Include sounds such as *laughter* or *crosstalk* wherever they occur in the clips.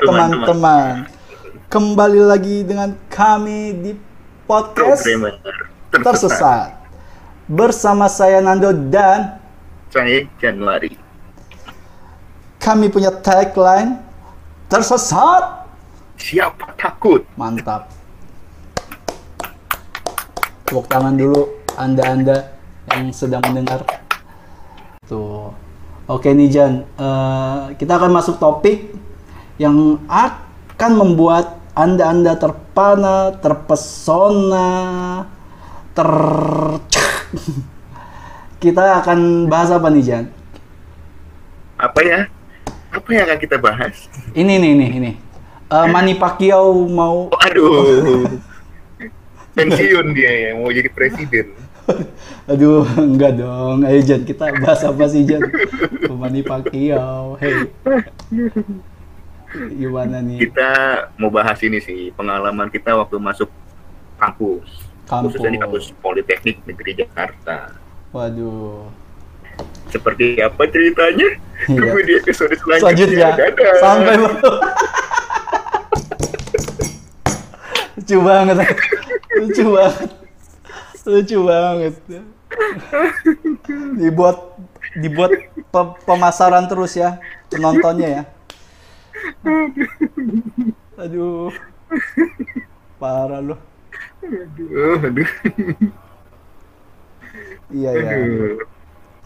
Teman-teman. Kembali lagi dengan kami di podcast Programmer Tersesat. Bersama saya Nando dan Saya Januari. kami punya tagline Tersesat. Siapa takut? Mantap. Tepuk tangan dulu Anda-anda yang sedang mendengar. Tuh. Oke nih Jan, Eh, kita akan masuk topik yang akan membuat Anda-anda terpana, terpesona, ter *laughs* Kita akan bahas apa nih Jan? Apa ya? Apa yang akan kita bahas? Ini nih nih ini. Eh, Manny Pacquiao mau Oh, aduh. *laughs* Pensiun dia ya, mau jadi presiden. Aduh, enggak dong. Ayo Jan, kita bahas apa sih Jan? *laughs* Manny Pacquiao. Hey. Gimana nih? Kita mau bahas ini sih, pengalaman kita waktu masuk kampus. Kampus. Khususnya di kampus Politeknik Negeri Jakarta. Waduh. Seperti apa ceritanya? Iya. Tunggu di episode selanjutnya. Selanjutnya Dadah. sampai lucu banget. Lucu banget. Lucu banget. Dibuat dibuat pe- pemasaran terus ya penontonnya ya. Aduh. Parah loh. Aduh, aduh. Iya ya.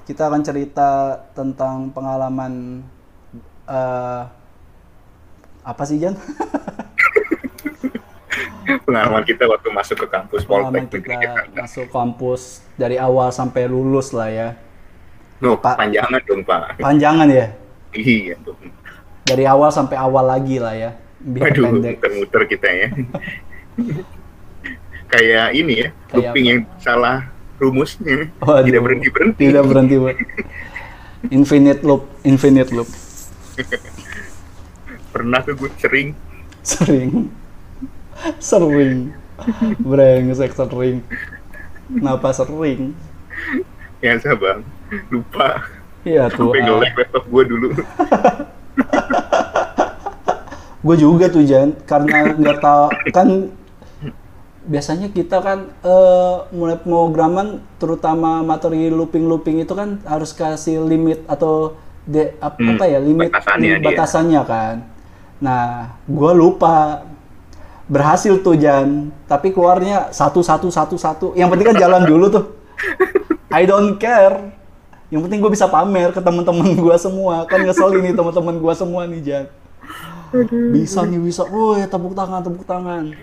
Kita akan cerita tentang pengalaman eh apa sih Jan? *laughs* Pengalaman kita waktu masuk ke kampus pengalaman Negeri kita masuk kampus dari awal sampai lulus lah ya. Loh, Pak. panjangan dong, Pak. Panjangan ya. Iya dong. Dari awal sampai awal lagi lah ya. Biar Waduh, pendek. muter-muter kita ya. *laughs* Kayak ini ya, Kayak looping apa? yang salah rumusnya. Waduh, Tidak berhenti-berhenti. Tidak berhenti. Pak. Infinite loop, infinite loop. *laughs* Pernah tuh gue sering Sering. Sering. Brengsek sering. Kenapa sering? ya bang lupa Iya tuh. sampai laptop gue dulu *laughs* gue juga tuh Jan. Karena nggak tahu kan biasanya kita kan eh, mulai pemrograman terutama materi looping looping itu kan harus kasih limit atau de, ap- Hmm, apa ya limit batasannya limit dia. batasannya kan. Nah gue lupa. Berhasil tuh Jan. Tapi keluarnya satu satu satu satu. Yang penting kan jalan dulu tuh. I don't care. Yang penting gue bisa pamer ke teman-teman gue semua. Kan ngeselin nih teman-teman gue semua nih Jan bisa nih bisa. Woi tepuk tangan tepuk tangan.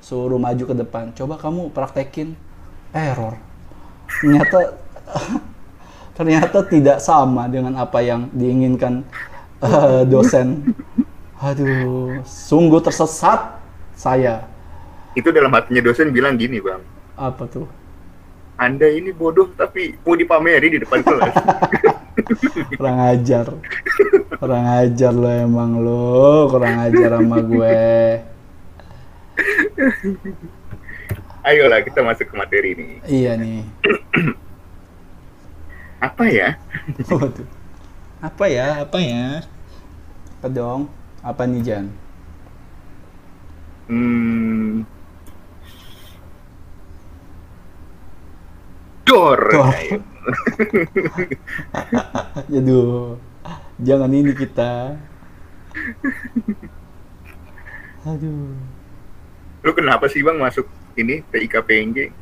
Suruh maju ke depan. Coba kamu praktekin. Error. Ternyata *laughs* ternyata tidak sama dengan apa yang diinginkan eh, dosen. Aduh sungguh tersesat saya. Itu dalam hatinya dosen bilang gini bang. Apa tuh? Anda ini bodoh tapi mau dipameri di depan kelas. *laughs* Kurang ajar kurang ajar lo emang lo kurang ajar sama gue ayolah kita masuk ke materi nih iya nih apa ya Waduh. Apa ya? Apa ya? Apa dong? Apa nih Jan? hmm, dor Dor. *laughs* Aduh. Jangan ini kita. Aduh. lu kenapa sih bang masuk ini TIK PNG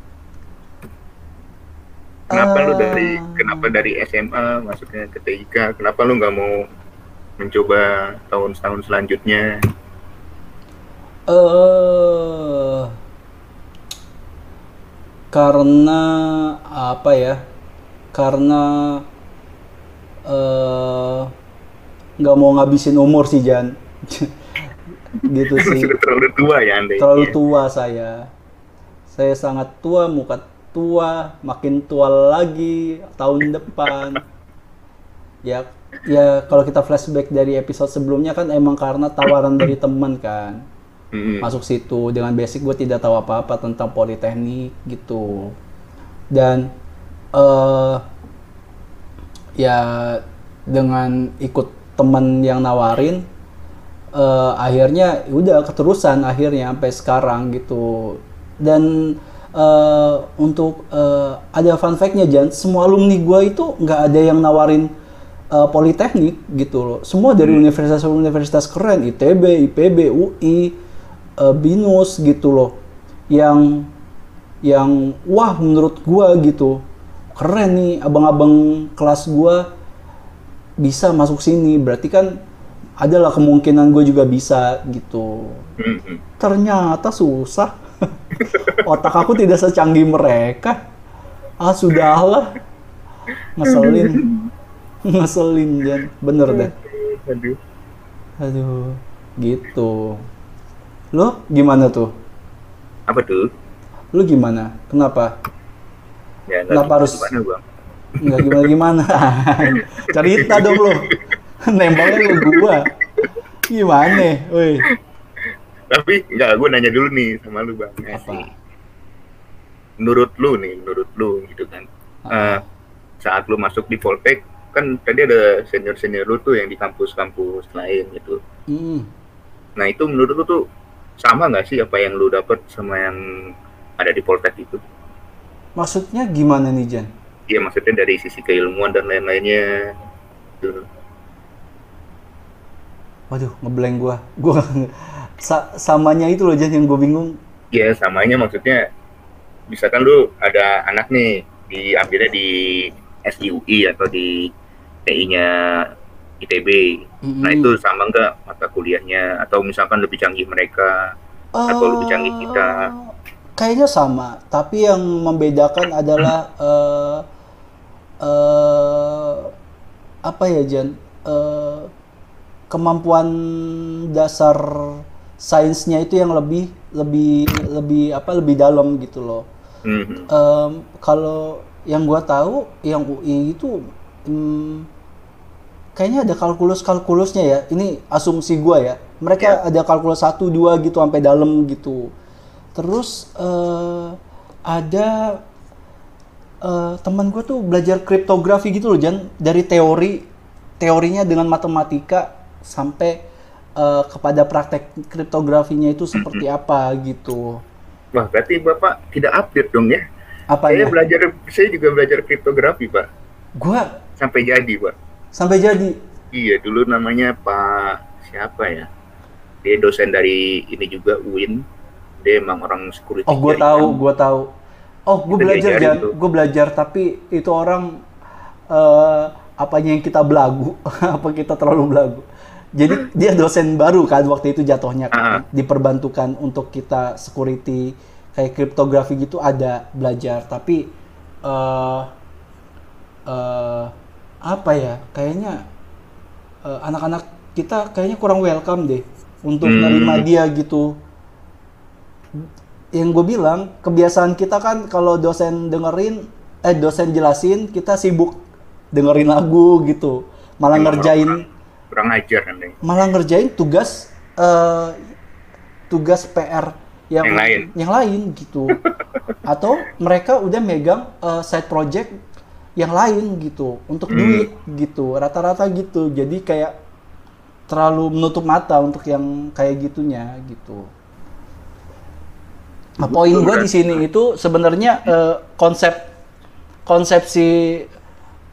Kenapa lu dari kenapa dari SMA masuknya ke TIK? Kenapa lu nggak mau mencoba tahun-tahun selanjutnya? Eh karena apa ya? Karena eh nggak mau ngabisin umur sih Jan. *laughs* gitu sih. Sudah terlalu tua ya anda. ini terlalu ya? tua saya. Saya sangat tua, muka tua, makin tua lagi tahun depan. *laughs* ya, ya kalau kita flashback dari episode sebelumnya kan emang karena tawaran dari teman kan. Mm-mm. Masuk situ dengan basic gue tidak tahu apa-apa tentang politeknik gitu. Dan eh ya dengan ikut teman yang nawarin eh, akhirnya udah keterusan akhirnya sampai sekarang gitu. Dan eh, untuk eh, ada fun fact-nya Jan semua alumni gua itu nggak ada yang nawarin eh, politeknik gitu loh. Semua dari universitas-universitas keren ITB IPB UI eh, binus gitu loh. Yang yang wah menurut gua gitu keren nih abang-abang kelas gua bisa masuk sini. Berarti kan adalah kemungkinan gue juga bisa gitu. Mm-mm. ternyata susah. *laughs* Otak aku tidak secanggih mereka. Ah sudahlah. Ngeselin. *laughs* Ngeselin Jan bener deh. Aduh. aduh gitu. Lo gimana tuh? Apa tuh? lo gimana? Kenapa Ya, nggak Kenapa harus- gimana, Bang? nggak gimana gimana *laughs* cerita dong lo nembaknya ke gua gimana woi Tapi enggak, gue nanya dulu nih sama lu, Bang. Apa. Menurut lu nih, menurut lu gitu kan. Eh, saat lu masuk di Poltek, kan tadi ada senior-senior lu tuh yang di kampus-kampus lain gitu. Hmm. Nah, itu menurut lu tuh sama nggak sih apa yang lu dapat sama yang ada di Poltek itu? Maksudnya gimana nih Jan Iya, maksudnya dari sisi keilmuan dan lain-lainnya. Waduh ngeblank gua gua *laughs* sa- samanya itu loh Jan yang gue bingung Ya, samanya maksudnya misalkan lu ada anak nih diambilnya di SIUI atau di TI-nya ITB. Nah, Mm-mm. itu sama nggak mata kuliahnya atau misalkan lebih canggih mereka atau lebih canggih kita? Kayaknya sama, tapi yang membedakan adalah eh eh, apa ya Jan? Eh, kemampuan dasar sainsnya itu yang lebih lebih lebih apa lebih dalam gitu loh. Mhm. Em, kalau yang gua tahu yang UI itu hmm, kayaknya ada kalkulus-kalkulusnya ya. Ini asumsi gua ya. Mereka ada kalkulus 1 2 gitu sampai dalam gitu. Terus eh, ada eh, teman gua tuh belajar kriptografi gitu loh Jan dari teori teorinya dengan matematika sampai eh, kepada praktek kriptografinya itu seperti *clears throat* apa gitu. Wah, berarti Bapak tidak update dong ya? Apa Saya ya? belajar, saya juga belajar kriptografi, Pak. Gua Sampai jadi, Pak. sampai jadi Iya, dulu namanya Pak siapa ya? Dia dosen dari ini juga UIN. Dia emang orang security. Oh, gue tahu, gue tahu. Oh, gue belajar Jan, tuh. gue belajar tapi itu orang eh apanya yang kita belagu, *laughs* apa kita terlalu belagu. Jadi dia dosen baru kan waktu itu jatuhnya kan, Ah. diperbantukan untuk kita security kayak kriptografi gitu ada belajar, tapi eh eh apa ya? Kayaknya anak-anak kita kayaknya kurang welcome deh untuk Hmm. nerima dia gitu yang gue bilang kebiasaan kita kan kalau dosen dengerin eh dosen jelasin kita sibuk dengerin lagu gitu. Malah Emang ngerjain kurang ajar kan malah ngerjain tugas eh, tugas PR yang Yang lain. yang lain gitu. *laughs* Atau mereka udah megang eh, side project yang lain gitu untuk Hmm. duit gitu rata-rata gitu. Jadi kayak terlalu menutup mata untuk yang kayak gitunya gitu Nah, poin gue di sini itu sebenarnya eh, konsep konsepsi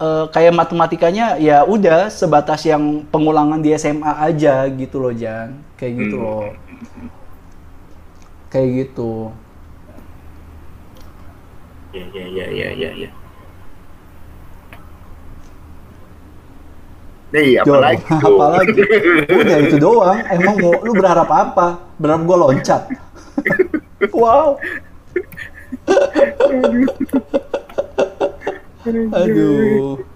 eh, kayak matematikanya ya udah sebatas yang pengulangan di SMA aja gitu loh Jan. Kayak gitu Hmm. loh. Kayak gitu. Ya, ya, ya, ya, ya, ya. Nih, apa Jol, lagi tuh? apalagi udah itu doang. Emang mau lu berharap apa? Berharap gue loncat wow. *laughs* Aduh